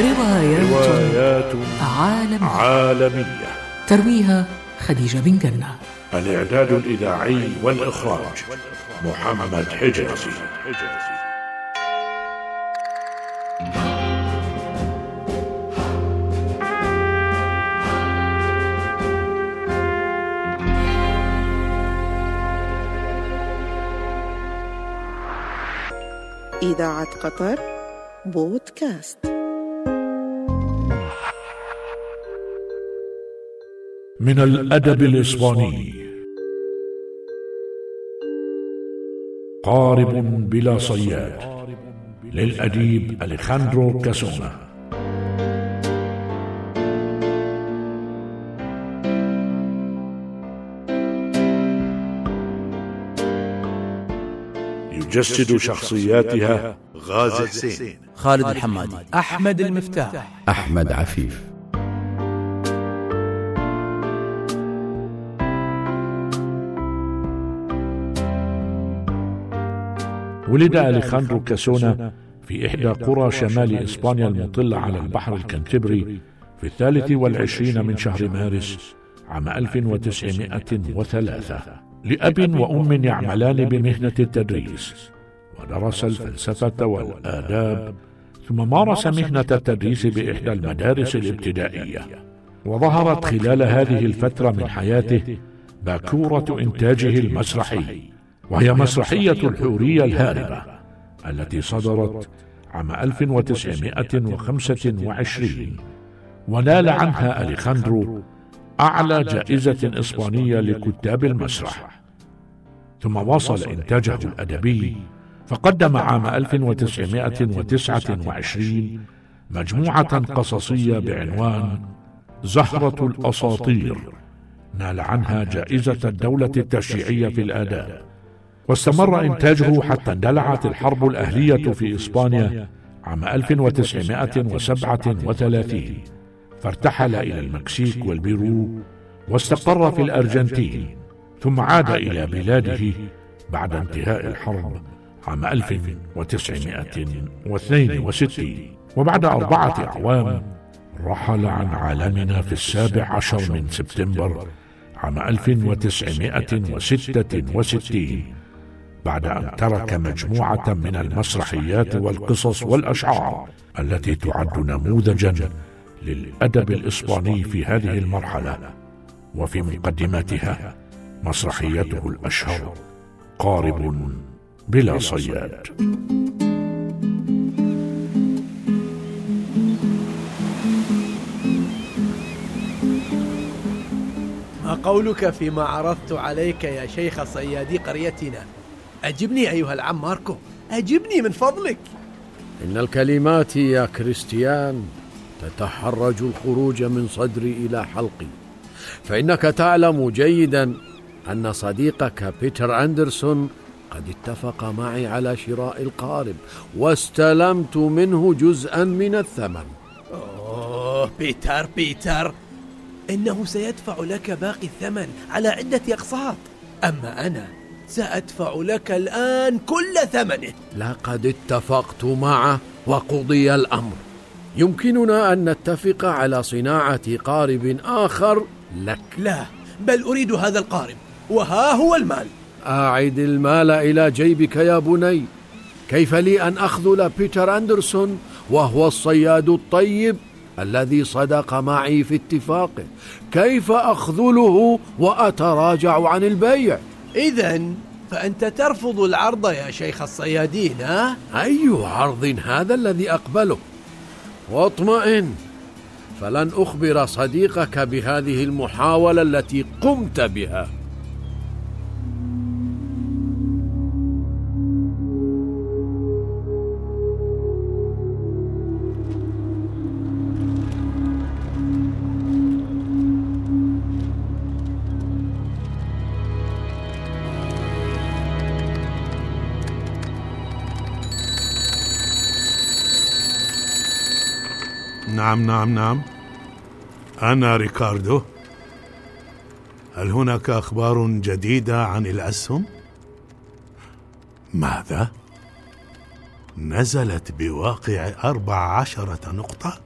روايات, روايات عالمية. عالمية. ترويها خديجة بن جنة. الإعداد الإذاعي والإخراج محمد حجازي. إذاعة قطر بودكاست. من الأدب الإسباني. قارب بلا صياد. للأديب أليخاندرو كاسونا. يجسد شخصياتها غازي حسين. خالد الحمادي. أحمد المفتاح. أحمد عفيف. ولد أليخاندرو كاسونا في إحدى قرى شمال إسبانيا المطلة على البحر الكنتبري في الثالث والعشرين من شهر مارس عام 1903 لأب وأم يعملان بمهنة التدريس. ودرس الفلسفة والآداب. ثم مارس مهنة التدريس بإحدى المدارس الابتدائية. وظهرت خلال هذه الفترة من حياته باكورة إنتاجه المسرحي. وهي مسرحية الحورية الهاربة التي صدرت عام 1925 ونال عنها أليخاندرو أعلى جائزة إسبانية لكتاب المسرح. ثم واصل إنتاجه الأدبي فقدم عام 1929 مجموعة قصصية بعنوان زهرة الأساطير. نال عنها جائزة الدولة التشريعية في الآداب. واستمر إنتاجه حتى اندلعت الحرب الأهلية في إسبانيا عام 1937 فارتحل إلى المكسيك والبيرو واستقر في الأرجنتين ثم عاد إلى بلاده بعد انتهاء الحرب عام 1962 وبعد أربعة أعوام رحل عن عالمنا في السابع عشر من سبتمبر عام 1966 بعد أن ترك مجموعة من المسرحيات والقصص والأشعار التي تعد نموذجا للأدب الإسباني في هذه المرحلة وفي مقدمتها مسرحيته الأشهر قارب بلا صياد. ما قولك فيما عرضت عليك يا شيخ صيادي قريتنا؟ أجبني أيها العم ماركو أجبني من فضلك. إن الكلمات يا كريستيان تتحرج الخروج من صدري إلى حلقي. فإنك تعلم جيدا أن صديقك بيتر أندرسون قد اتفق معي على شراء القارب واستلمت منه جزءا من الثمن. أوه بيتر بيتر. إنه سيدفع لك باقي الثمن على عدة أقساط. أما أنا سأدفع لك الآن كل ثمنه. لقد اتفقت معه وقضي الأمر. يمكننا أن نتفق على صناعة قارب آخر لك. لا بل أريد هذا القارب وها هو المال. أعد المال إلى جيبك يا بني. كيف لي أن أخذل بيتر أندرسون وهو الصياد الطيب الذي صدق معي في اتفاقه؟ كيف أخذله وأتراجع عن البيع؟ إذا فأنت ترفض العرض يا شيخ الصيادين ها؟ أي عرض هذا الذي أقبله واطمئن فلن أخبر صديقك بهذه المحاولة التي قمت بها نعم نعم نعم أنا ريكاردو هل هناك أخبار جديدة عن الأسهم؟ ماذا؟ نزلت بواقع أربع عشرة نقطة؟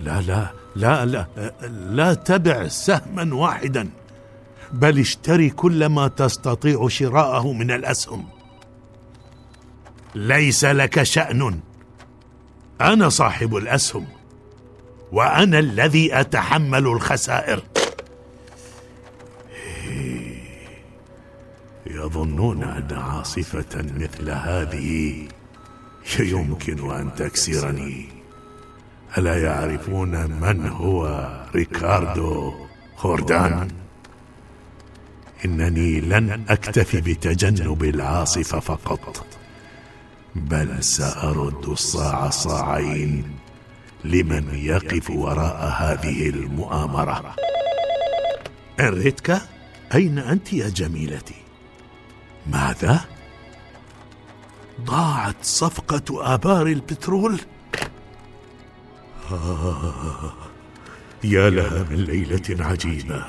لا لا لا لا لا تبع سهما واحدا بل اشتري كل ما تستطيع شراءه من الأسهم ليس لك شأن أنا صاحب الأسهم وأنا الذي أتحمل الخسائر. يظنون أن عاصفة مثل هذه يمكن أن تكسرني. ألا يعرفون من هو ريكاردو خوردان إنني لن أكتفي بتجنب العاصفة فقط. بل سأرد الصاع صاعين. لمن يقف وراء هذه المؤامرة؟ انريتكا أين أنت يا جميلتي؟ ماذا؟ ضاعت صفقة آبار البترول؟ يا لها من ليلة عجيبة.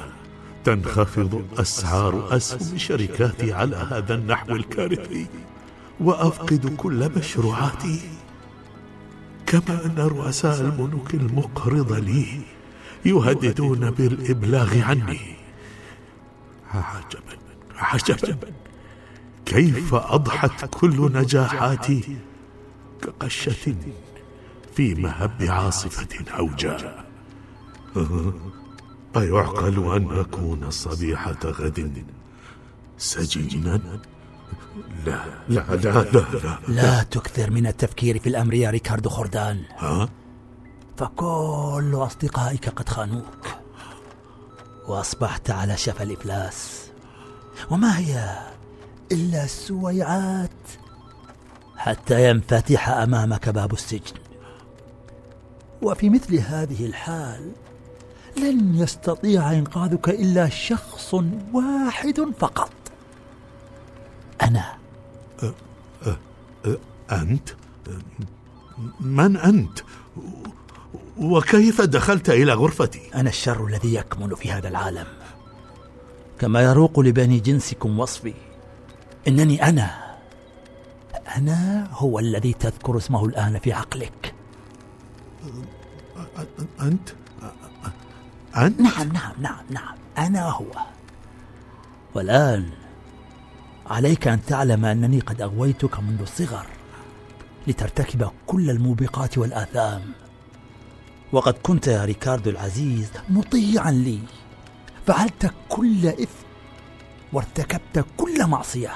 تنخفض أسعار أسهم شركاتي على هذا النحو الكارثي. وأفقد كل مشروعاتي. كما أن رؤساء الملوك المقرضه لي يهددون بالإبلاغ عني. عجبا عجبا. كيف أضحت كل نجاحاتي كقشة في مهب عاصفة هوجاء أيعقل أن أكون صبيحة غد سجينا؟ لا. لا لا لا لا. لا تكثر من التفكير في الأمر يا ريكاردو خوردان. ها؟ فكل أصدقائك قد خانوك. وأصبحت على شفا الإفلاس. وما هي إلا سويعات حتى ينفتح أمامك باب السجن. وفي مثل هذه الحال لن يستطيع إنقاذك إلا شخص واحد فقط. أنت؟ من أنت؟ وكيف دخلت إلى غرفتي؟ أنا الشر الذي يكمن في هذا العالم كما يروق لبني جنسكم وصفي إنني أنا أنا هو الذي تذكر اسمه الآن في عقلك أنت؟ أنت؟ نعم نعم نعم نعم أنا هو والآن عليك أن تعلم أنني قد أغويتك منذ الصغر لترتكب كل الموبقات والآثام. وقد كنت يا ريكاردو العزيز مطيعا لي. فعلت كل إثم وارتكبت كل معصية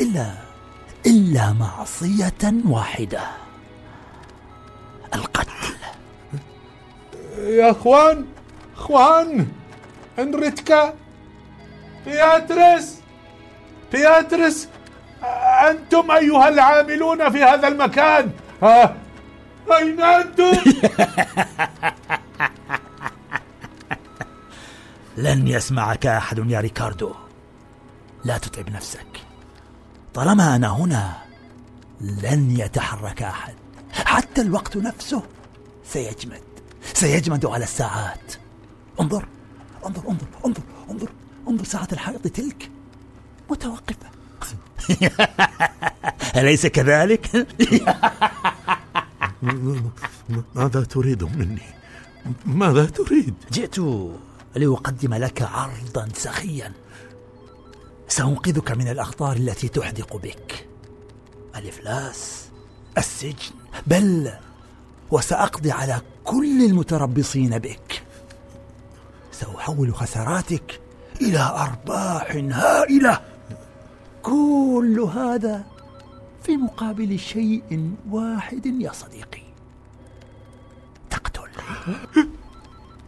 إلا إلا معصية واحدة. القتل. يا خوان خوان إنريكيتا بياتريس بياتريس أنتم أيها العاملون في هذا المكان ها؟ أين أنتم؟ لن يسمعك أحد يا ريكاردو. لا تتعب نفسك. طالما أنا هنا لن يتحرك أحد. حتى الوقت نفسه سيجمد. سيجمد على الساعات. انظر انظر انظر انظر انظر انظر ساعة الحائط تلك. متوقفة. أليس كذلك؟ ماذا تريد مني؟ ماذا تريد؟ جئت لأقدم لك عرضا سخيا. سأنقذك من الأخطار التي تحدق بك. الإفلاس السجن. بل وسأقضي على كل المتربصين بك. سأحول خساراتك إلى أرباح هائلة. كل هذا في مقابل شيء واحد يا صديقي. تقتل.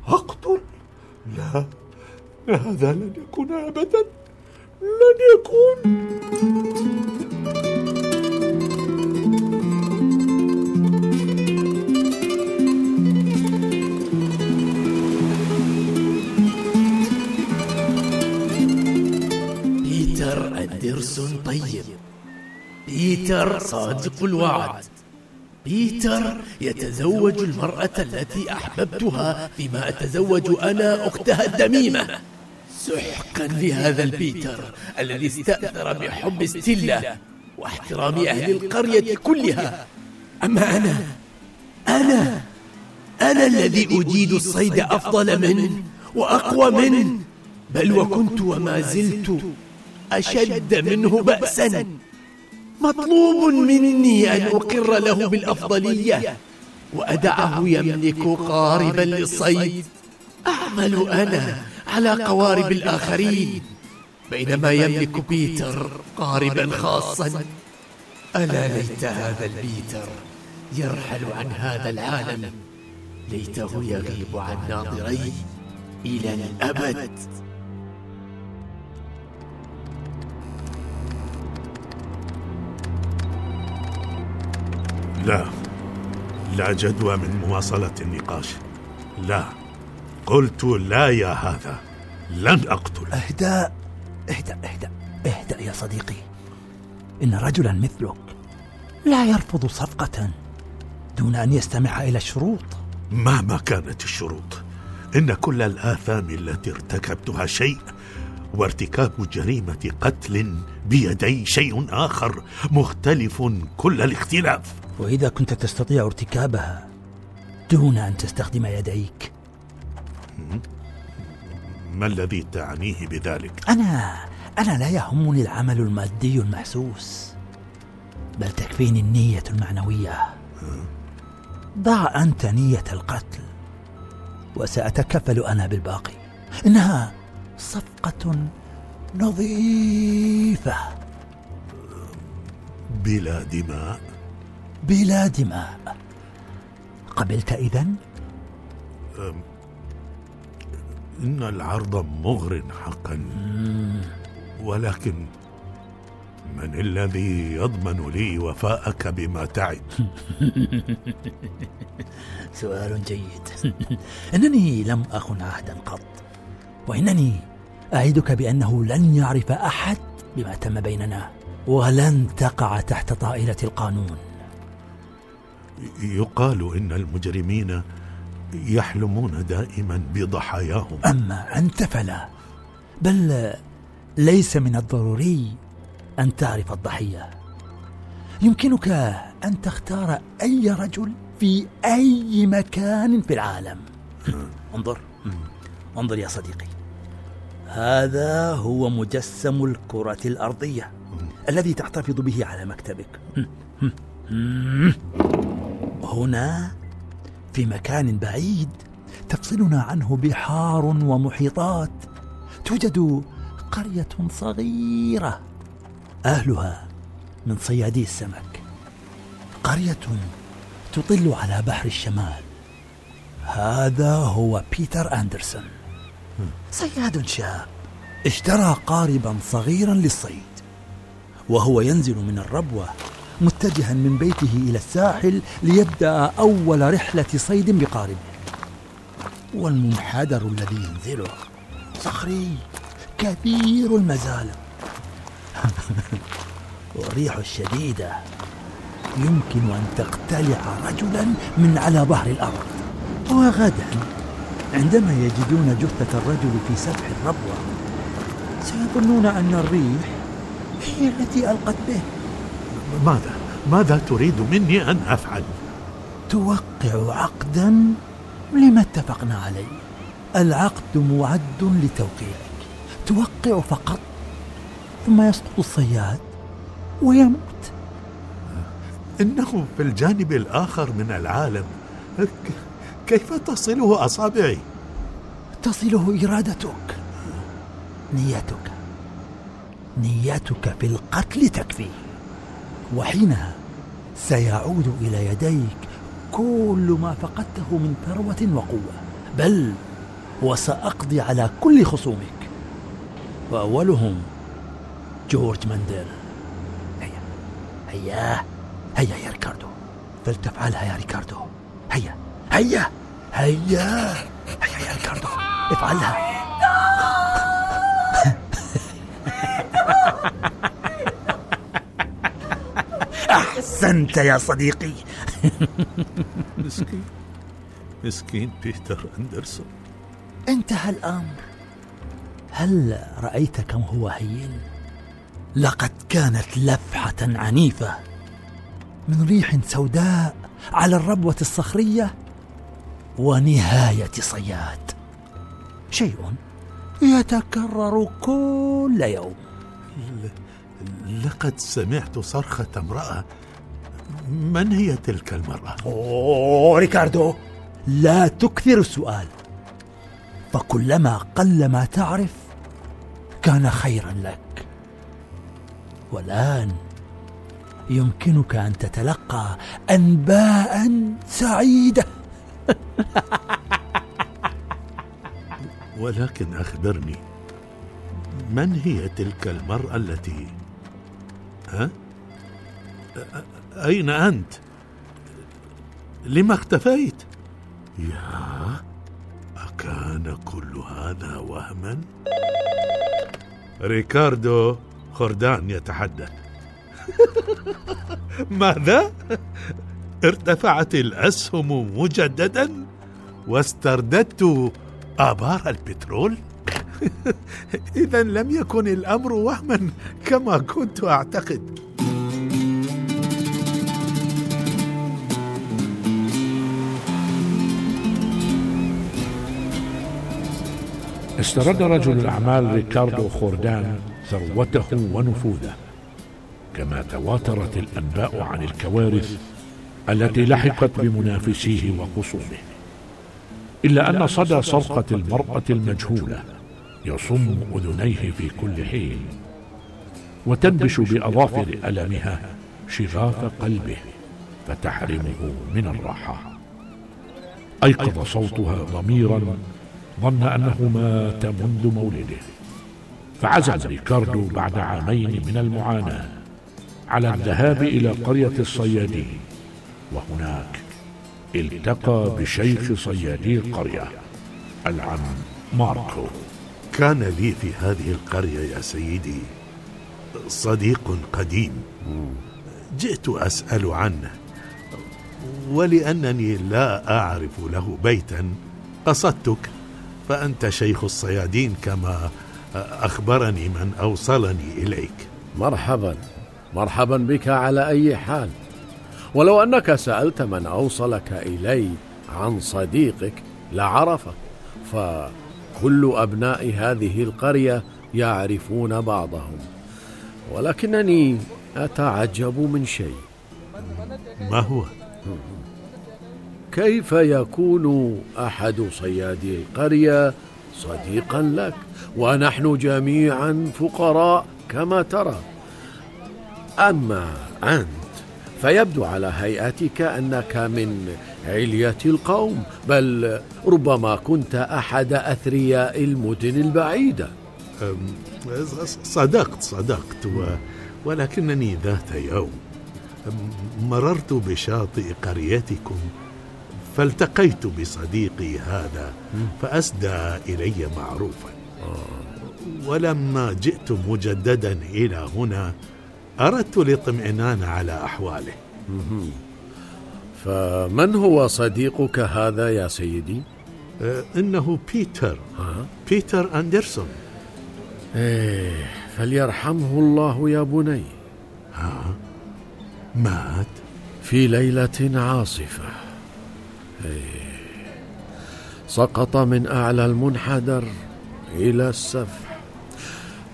أقتل؟ لا هذا لن يكون أبدا لن يكون. الدرس طيب. بيتر صادق الوعد. بيتر يتزوج المرأة التي أحببتها فيما أتزوج أنا أختها الدميمة. سحقا لهذا البيتر الذي استأثر بحب ستيلا واحترام أهل القرية كلها. أما أنا أنا أنا الذي أجيد الصيد أفضل منه وأقوى منه بل وكنت وما زلت أشد منه بأسا. مطلوب مني أن أقر له بالأفضلية. وأدعه يملك قاربا للصيد. أعمل أنا على قوارب الآخرين. بينما يملك بيتر قاربا خاصا. ألا ليت هذا البيتر يرحل عن هذا العالم. ليته يغيب عن ناظري إلى الأبد. لا. لا جدوى من مواصلة النقاش. لا. قلت لا يا هذا. لن أقتل. اهدأ. اهدأ. اهدأ. اهدأ يا صديقي. إن رجلا مثلك لا يرفض صفقة دون أن يستمع إلى الشروط مهما كانت الشروط إن كل الآثام التي ارتكبتها شيء وارتكاب جريمة قتل بيدي شيء آخر مختلف كل الاختلاف. وإذا كنت تستطيع ارتكابها دون أن تستخدم يديك. ما الذي تعنيه بذلك؟ أنا أنا لا يهمني العمل المادي المحسوس بل تكفيني النية المعنوية. ضع أنت نية القتل وسأتكفل أنا بالباقي. إنها صفقة نظيفة. بلا دماء. بلا دماء. قبلت إذن؟ إن العرض مغر حقا. ولكن من الذي يضمن لي وفاءك بما تعد؟ سؤال جيد. إنني لم أخن عهدا قط. وإنني أعدك بأنه لن يعرف أحد بما تم بيننا ولن تقع تحت طائلة القانون. يقال إن المجرمين يحلمون دائما بضحاياهم. أما أنت فلا بل ليس من الضروري أن تعرف الضحية. يمكنك أن تختار أي رجل في أي مكان في العالم. انظر انظر يا صديقي. هذا هو مجسم الكرة الأرضية الذي تحتفظ به على مكتبك. هنا في مكان بعيد تفصلنا عنه بحار ومحيطات توجد قرية صغيرة أهلها من صيادي السمك. قرية تطل على بحر الشمال. هذا هو بيتر أندرسون. صياد شاب اشترى قاربا صغيرا للصيد وهو ينزل من الربوة متجها من بيته إلى الساحل ليبدأ أول رحلة صيد بقاربه والمنحدر الذي ينزله صخري كبير المزالق والريح الشديدة يمكن أن تقتلع رجلا من على ظهر الأرض. وغدا عندما يجدون جثة الرجل في سفح الربوة سيظنون أن الريح هي التي ألقت به. ماذا؟ ماذا تريد مني أن أفعل؟ توقع عقدا لما اتفقنا عليه. العقد موعد لتوقيعك. توقع فقط ثم يسقط الصياد ويموت. إنه في الجانب الآخر من العالم. كيف تصله أصابعي؟ تصله إرادتك. نيتك نيتك في القتل تكفي. وحينها سيعود إلى يديك كل ما فقدته من ثروة وقوة. بل وسأقضي على كل خصومك. وأولهم جورج مانديل. هيا. هيا. هيا يا ريكاردو. فلتفعلها يا ريكاردو. هيا هيا. هيا يا ريكاردو افعلها. أحسنت يا صديقي. مسكين مسكين بيتر أندرسون. انتهى الأمر هل رأيت كم هو هين؟ لقد كانت لفحة عنيفة. من ريح سوداء على الربوة الصخرية؟ ونهاية صياد. شيء يتكرر كل يوم. لقد سمعت صرخة امرأة. من هي تلك المرأة؟ أوه ريكاردو لا تكثر السؤال. فكلما قل ما تعرف كان خيرا لك. والآن يمكنك أن تتلقى أنباء سعيدة. ولكن أخبرني من هي تلك المرأة التي ها؟ أين أنت؟ لما اختفيت؟ يا أكان كل هذا وهما؟ ريكاردو خردان يتحدث ماذا؟ ارتفعت الأسهم مجددا واسترددت آبار البترول؟ إذا لم يكن الأمر وهما كما كنت أعتقد استرد رجل الأعمال ريكاردو خوردان ثروته ونفوذه كما تواترت الأنباء عن الكوارث التي لحقت بمنافسيه وخصومه إلا أن صدى صرخة المرأة المجهولة يصم أذنيه في كل حين وتنبش بأظافر ألمها شغاف قلبه فتحرمه من الراحة. أيقظ صوتها ضميرا ظن أنه مات منذ مولده. فعزم ريكاردو بعد عامين من المعاناة على الذهاب إلى قرية الصيادين وهناك التقى بشيخ صيادي القرية العم ماركو. كان لي في هذه القرية يا سيدي صديق قديم. جئت أسأل عنه ولأنني لا أعرف له بيتا. قصدتك فأنت شيخ الصيادين كما أخبرني من أوصلني إليك. مرحبا مرحبا بك على أي حال. ولو أنك سألت من أوصلك إلي عن صديقك لعرفك فكل أبناء هذه القرية يعرفون بعضهم ولكنني أتعجب من شيء. ما هو؟ كيف يكون أحد صيادي القرية صديقا لك؟ ونحن جميعا فقراء كما ترى. أما أنت فيبدو على هيئتك أنك من علية القوم بل ربما كنت أحد أثرياء المدن البعيدة. صدقت صدقت و... ولكنني ذات يوم مررت بشاطئ قريتكم فالتقيت بصديقي هذا فأسدى إلي معروفا. ولما جئت مجددا إلى هنا أردت الاطمئنان على أحواله. فمن هو صديقك هذا يا سيدي؟ آه، إنه بيتر. ها؟ بيتر أندرسون. إيه فليرحمه الله يا بني. ها؟ مات؟ في ليلة عاصفة. إيه سقط من أعلى المنحدر إلى السفح.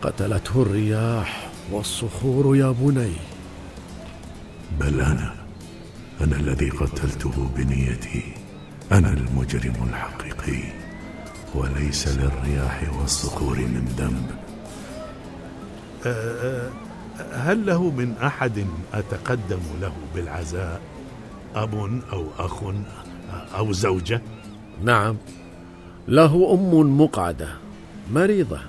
قتلته الرياح. والصخور يا بني. بل أنا أنا الذي قتلته بنيتي. أنا المجرم الحقيقي. وليس للرياح والصخور من ذنب. هل له من أحد أتقدم له بالعزاء؟ أب أو أخ أو زوجة؟ نعم له أم مقعدة مريضة.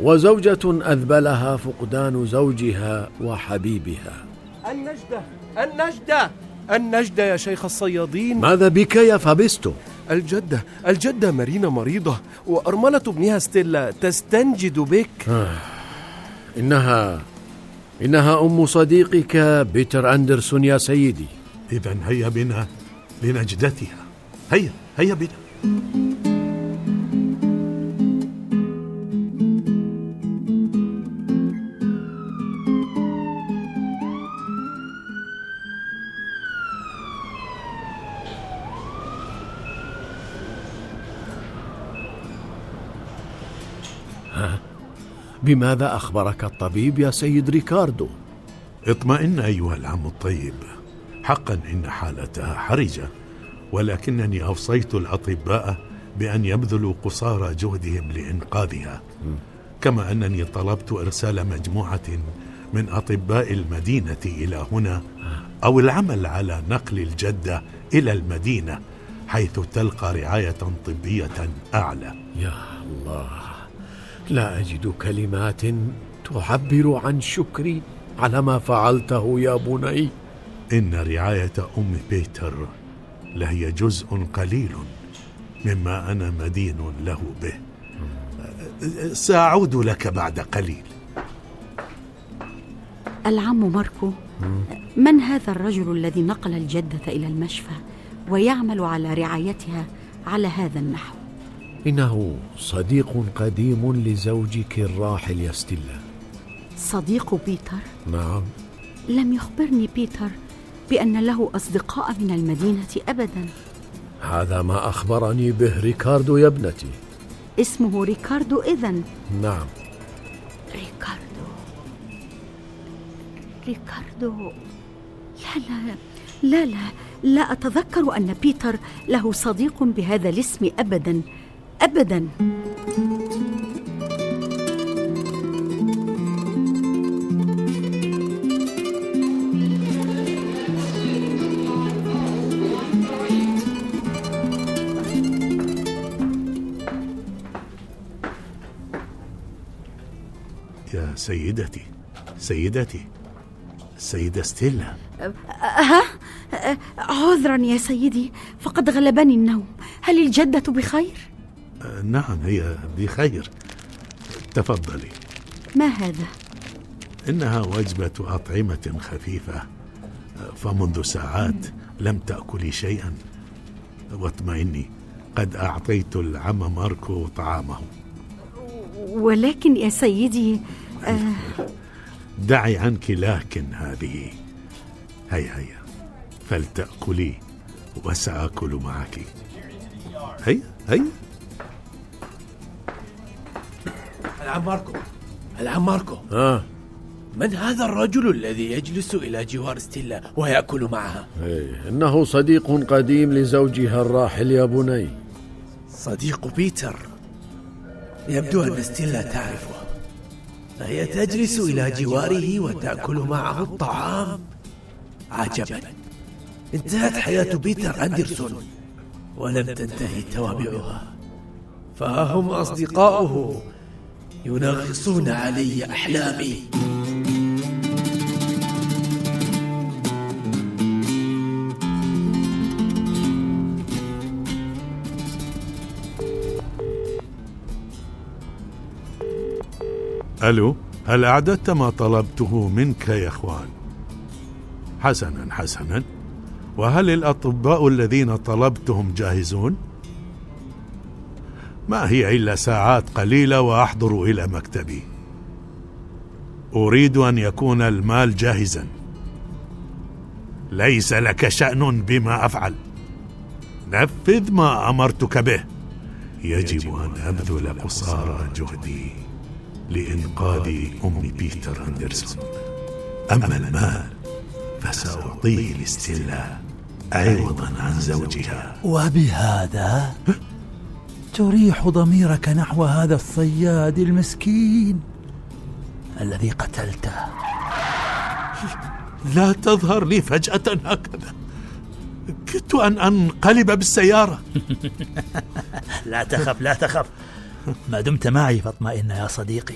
وزوجة أذبلها فقدان زوجها وحبيبها. النجدة النجدة النجدة يا شيخ الصيادين. ماذا بك يا فابستو؟ الجدة الجدة مارينا مريضة وأرملة ابنها ستيلا تستنجد بك. إنها إنها أم صديقك بيتر أندرسون يا سيدي. إذا هيا بنا لنجدتها. هيا هيا بنا. بماذا أخبرك الطبيب يا سيد ريكاردو؟ اطمئن أيها العم الطيب. حقا إن حالتها حرجة ولكنني أوصيت الأطباء بأن يبذلوا قصارى جهدهم لإنقاذها. كما أنني طلبت إرسال مجموعة من أطباء المدينة إلى هنا أو العمل على نقل الجدة إلى المدينة حيث تلقى رعاية طبية أعلى. يا الله. لا أجد كلمات تعبر عن شكري على ما فعلته يا بني. إن رعاية أم بيتر لهي جزء قليل مما أنا مدين له به. سأعود لك بعد قليل. العم ماركو من هذا الرجل الذي نقل الجدة إلى المشفى ويعمل على رعايتها على هذا النحو؟ إنه صديق قديم لزوجك الراحل يا ستيلا صديق بيتر؟ نعم. لم يخبرني بيتر بأن له أصدقاء من المدينة أبدا. هذا ما أخبرني به ريكاردو يا ابنتي. اسمه ريكاردو إذن. نعم. ريكاردو. ريكاردو. لا لا لا لا لا أتذكر أن بيتر له صديق بهذا الاسم أبدا. أبدا. يا سيدتي سيدتي السيدة ستيلا. ها أه، عذرا يا سيدي فقد غلبني النوم. هل الجدة بخير؟ نعم هي بخير. تفضلي. ما هذا؟ إنها وجبة أطعمة خفيفة فمنذ ساعات لم تأكلي شيئا. واطمئني قد أعطيت العم ماركو طعامه. ولكن يا سيدي آه دعي عنك لكن هذه هيا هيا فلتأكلي وسآكل معك. هيا هيا. العم ماركو. العم ماركو. آه من هذا الرجل الذي يجلس إلى جوار ستيلا ويأكل معها؟ إيه إنه صديق قديم لزوجها الراحل يا بني. صديق بيتر. يبدو أن ستيلا تعرفه. فهي تجلس إلى جواره وتأكل معه الطعام. عجبا. انتهت حياة بيتر أندرسون. ولم تنتهي توابعها. فهم أصدقاؤه. ينغصون علي أحلامي ألو هل أعددت ما طلبته منك يا إخوان؟ حسنا حسنا وهل الأطباء الذين طلبتهم جاهزون؟ ما هي إلا ساعات قليلة وأحضر إلى مكتبي. أريد أن يكون المال جاهزا. ليس لك شأن بما أفعل. نفذ ما أمرتك به. يجب أن أبذل قصارى جهدي لإنقاذ أم بيتر أندرسون. أما المال فسأعطيه لستيلا عوضا عن زوجها. وبهذا تريح ضميرك نحو هذا الصياد المسكين الذي قتلته. لا تظهر لي فجأة هكذا. كدت أن أنقلب بالسيارة. لا تخف لا تخف. ما دمت معي فاطمئن يا صديقي.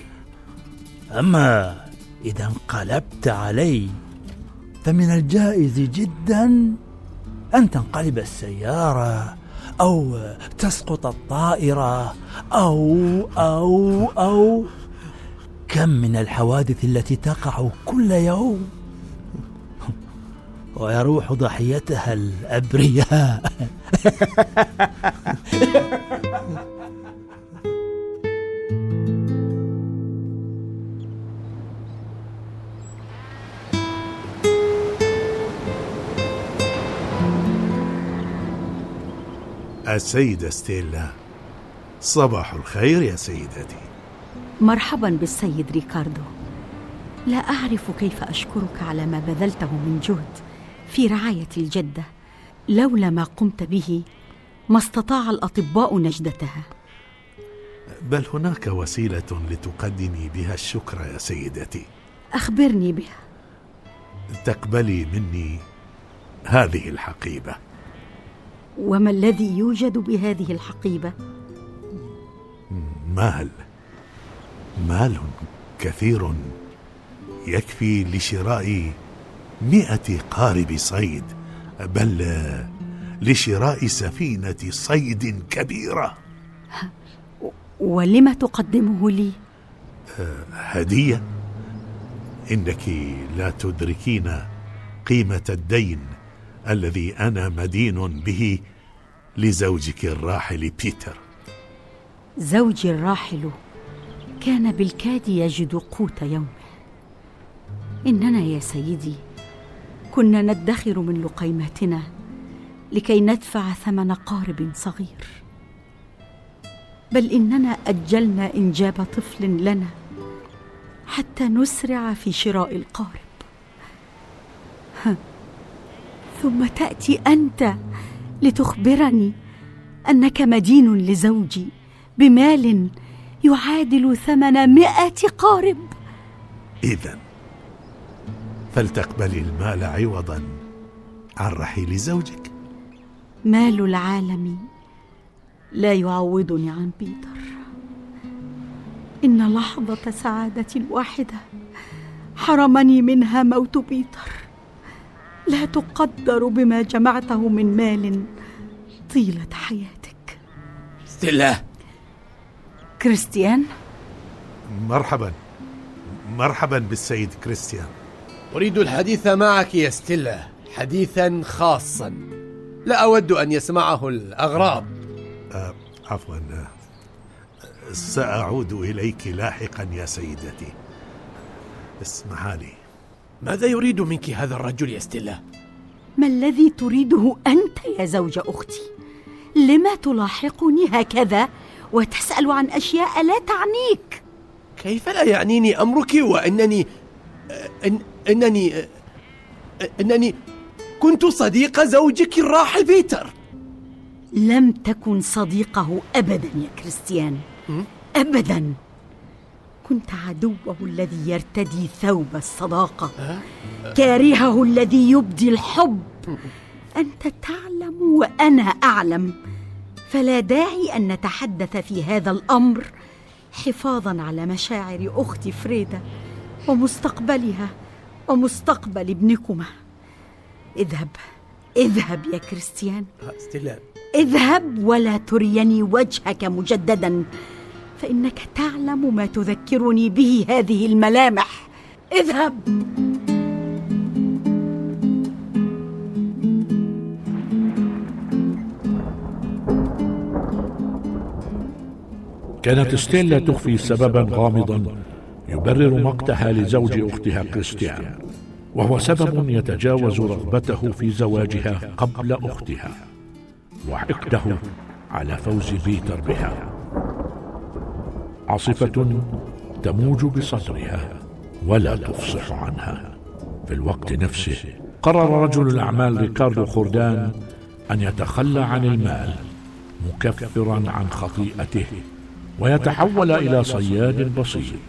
أما إذا انقلبت علي فمن الجائز جدا أن تنقلب السيارة أو تسقط الطائرة أو أو أو. كم من الحوادث التي تقع كل يوم؟ ويروح ضحيتها الأبرياء. السيدة ستيلا. صباح الخير يا سيدتي. مرحبا بالسيد ريكاردو. لا أعرف كيف أشكرك على ما بذلته من جهد في رعاية الجدة. لولا ما قمت به ما استطاع الأطباء نجدتها. بل هناك وسيلة لتقدمي بها الشكر يا سيدتي. أخبرني بها. تقبلي مني هذه الحقيبة. وما الذي يوجد بهذه الحقيبة؟ مال. مال كثير يكفي لشراء مئة قارب صيد بل لشراء سفينة صيد كبيرة. ولم تقدمه لي؟ هدية. إنك لا تدركين قيمة الدين. الذي أنا مدين به لزوجك الراحل بيتر. زوجي الراحل كان بالكاد يجد قوت يومه إننا يا سيدي كنا ندخر من لقيماتنا لكي ندفع ثمن قارب صغير. بل إننا أجلنا إنجاب طفل لنا حتى نسرع في شراء القارب. ثم تأتي أنت لتخبرني أنك مدين لزوجي بمال يعادل ثمن مائه قارب. إذا فلتقبلي المال عوضا عن رحيل زوجك. مال العالم لا يعوضني عن بيتر. إن لحظة سعاده واحدة حرمني منها موت بيتر. لا تقدر بما جمعته من مال طيلة حياتك. ستيلا كريستيان؟ مرحبا. مرحبا بالسيد كريستيان. أريد الحديث معك يا ستيلا حديثا خاصا. لا أود أن يسمعه الأغراب. آه، عفوا. سأعود إليك لاحقا يا سيدتي. اسمحا لي. ماذا يريد منك هذا الرجل يا ستيلا؟ ما الذي تريده أنت يا زوج أختي؟ لما تلاحقني هكذا وتسأل عن أشياء لا تعنيك؟ كيف لا يعنيني أمرك وأنني إن أنني أنني كنت صديق زوجك الراحل بيتر. لم تكن صديقه ابدا يا كريستيان. ابدا. كنت عدوه الذي يرتدي ثوب الصداقة. كارهه الذي يبدي الحب. أنت تعلم وأنا أعلم. فلا داعي أن نتحدث في هذا الأمر حفاظا على مشاعر أختي فريدة ومستقبلها ومستقبل ابنكما. اذهب. اذهب يا كريستيان. ستيلا اذهب ولا تريني وجهك مجددا. فإنك تعلم ما تذكرني به هذه الملامح. اذهب. كانت ستيلا تخفي سببا غامضا يبرر مقتها لزوج أختها كريستيان وهو سبب يتجاوز رغبته في زواجها قبل أختها وحقده على فوز بيتر بها عاصفة تموج بصدرها ولا تفصح عنها. في الوقت نفسه قرر رجل الأعمال ريكاردو خوردان أن يتخلى عن المال مكفرا عن خطيئته ويتحول إلى صياد بسيط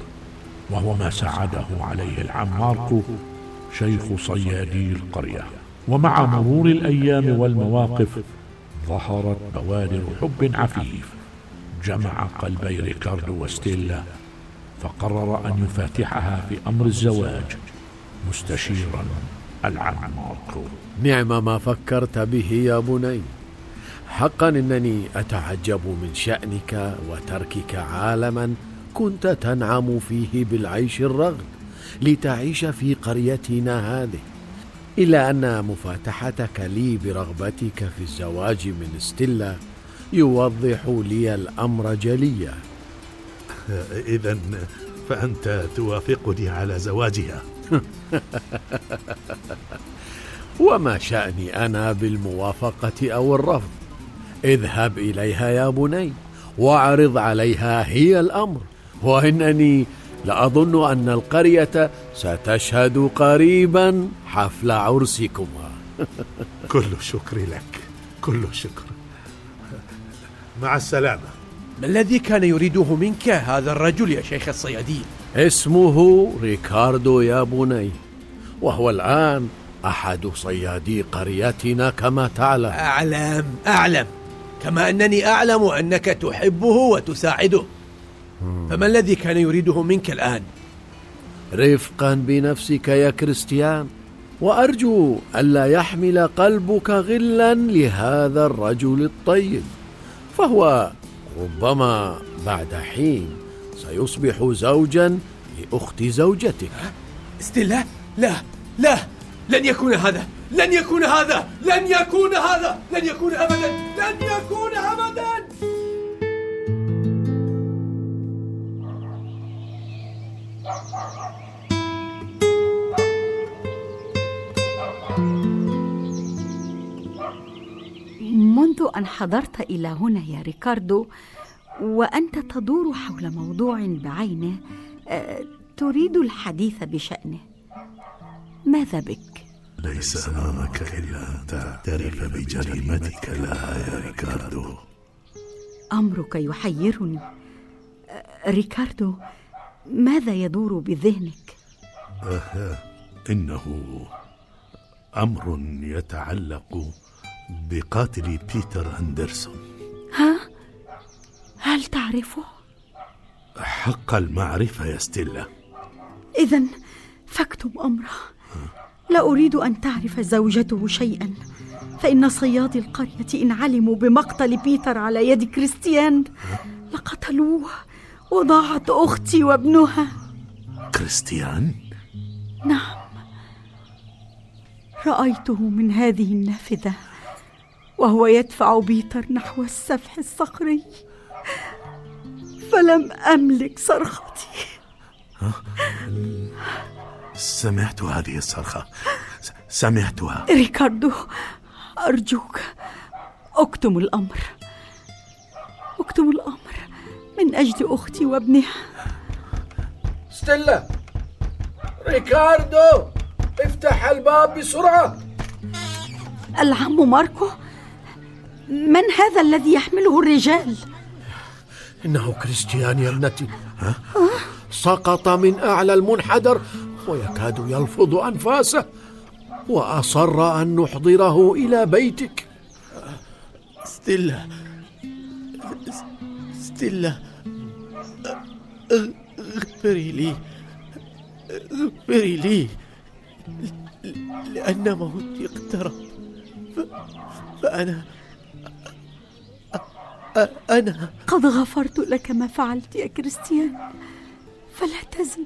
وهو ما ساعده عليه العم ماركو شيخ صيادي القرية. ومع مرور الأيام والمواقف ظهرت بوادر حب عفيف جمع قلبي ريكاردو وستيلا فقرر أن يفاتحها في أمر الزواج مستشيرا العم ماركو نعم ما فكرت به يا بني. حقا إنني أتعجب من شأنك وتركك عالما كنت تنعم فيه بالعيش الرغد لتعيش في قريتنا هذه. إلا أن مفاتحتك لي برغبتك في الزواج من ستيلا يوضح لي الأمر جليا. إذا فأنت توافقني على زواجها. وما شأني أنا بالموافقة أو الرفض. اذهب إليها يا بني وأعرض عليها هي الأمر. وإنني لأظن أن القرية ستشهد قريبا حفل عرسكما. كل الشكر لك كل الشكر مع السلامة. ما الذي كان يريده منك هذا الرجل يا شيخ الصيادين اسمه ريكاردو يا بني وهو الآن أحد صيادي قريتنا كما تعلم. أعلم أعلم. كما أنني أعلم أنك تحبه وتساعده. فما الذي كان يريده منك الآن؟ رفقا بنفسك يا كريستيان وأرجو ألا يحمل قلبك غلا لهذا الرجل الطيب. فهو ربما بعد حين سيصبح زوجا لأخت زوجتك ستيلا لا لا لن يكون هذا لن يكون هذا لن يكون هذا لن يكون أبدا لن يكون أبدا. أن حضرت إلى هنا يا ريكاردو وأنت تدور حول موضوع بعينه آه، تريد الحديث بشأنه ماذا بك؟ ليس أمامك إلا أن تعترف بجريمتك لها يا ريكاردو أمرك يحيرني آه، ريكاردو ماذا يدور بذهنك؟ إنه أمر يتعلق بقاتل بيتر أندرسون ها؟ هل تعرفه؟ حق المعرفة يا ستيلا. إذا فاكتم أمره. لا أريد أن تعرف زوجته شيئا. فإن صيادي القرية إن علموا بمقتل بيتر على يد كريستيان لقتلوه وضاعت أختي وابنها. كريستيان؟ نعم. رأيته من هذه النافذة. وهو يدفع بيتر نحو السفح الصخري. فلم أملك صرختي. سمعت هذه الصرخة. سمعتها. ريكاردو أرجوك. أكتم الأمر. أكتم الأمر. من أجل أختي وابنها. ستيلا! ريكاردو! افتح الباب بسرعة! العم ماركو؟ من هذا الذي يحمله الرجال؟ إنه كريستيان يا ابنتي. سقط من أعلى المنحدر ويكاد يلفظ أنفاسه وأصر أن نحضره إلى بيتك. ستيلا ستيلا اغفري لي اغفري لي لأن موتي اقترب فأنا أنا. قد غفرت لك ما فعلت يا كريستيان. فلا تزد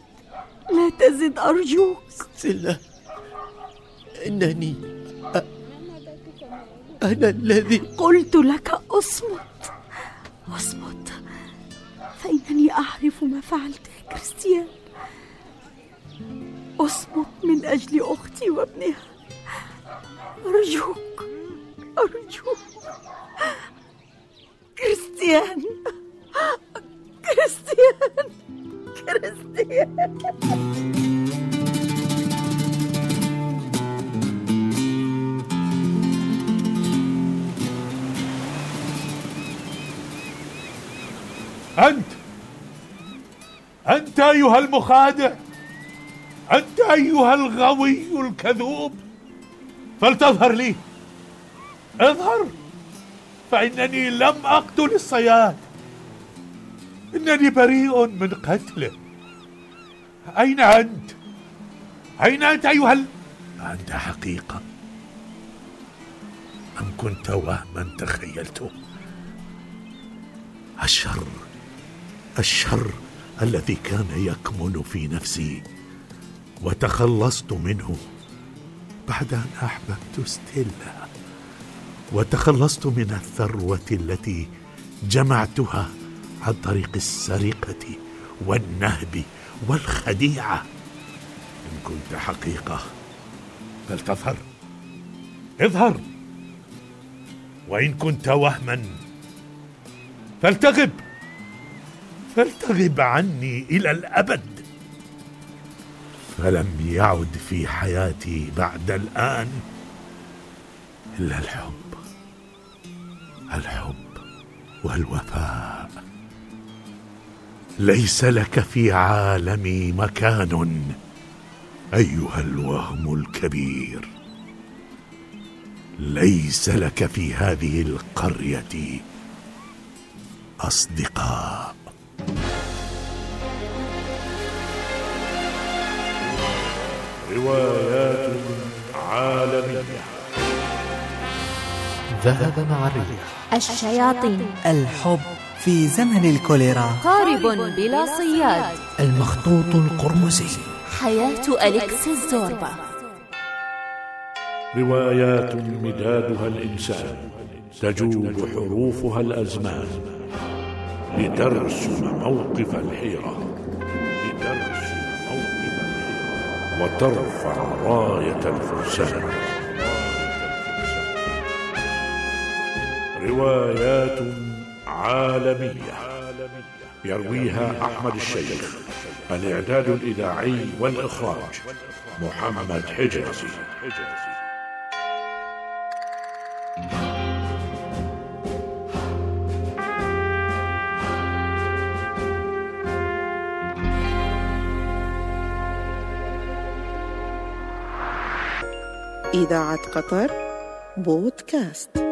لا تزد أرجوك. ستيلا إنني أ- أنا الذي قلت لك أصمت. أصمت. فإنني أعرف ما فعلت يا كريستيان. أصمت من أجل أختي وابنها. أرجوك أرجوك. كريستيان. كريستيان. كريستيان. أنت. أنت أيها المخادع. أنت أيها الغوي الكذوب. فلتظهر لي. اظهر. فإنني لم أقتل الصياد. إنني بريء من قتله. أين أنت؟ أين أنت أيها ال... أنت حقيقة. أم كنت وهما تخيلته الشر الشر الذي كان يكمن في نفسي وتخلصت منه بعد أن أحببت ستيلا. وتخلصت من الثروة التي جمعتها عن طريق السرقة والنهب والخديعة. إن كنت حقيقة فلتظهر اظهر. وإن كنت وهما فلتغب فلتغب عني إلى الأبد. فلم يعد في حياتي بعد الآن إلا الحب. الحب والوفاء. ليس لك في عالمي مكان أيها الوهم الكبير. ليس لك في هذه القرية أصدقاء. روايات عالمية. ذهب مع الريح. الشياطين. الحب في زمن الكوليرا. قارب بلا صياد. المخطوط القرمزي. حياة أليكس الزوربا روايات مدادها الإنسان تجود حروفها الأزمان. لترسم موقف الحيرة. لترسم موقف الحيرة. وترفع راية الفرسان. روايات عالمية. يرويها أحمد الشيخ الإعداد الإذاعي والإخراج محمد حجازي. إذاعة قطر بودكاست.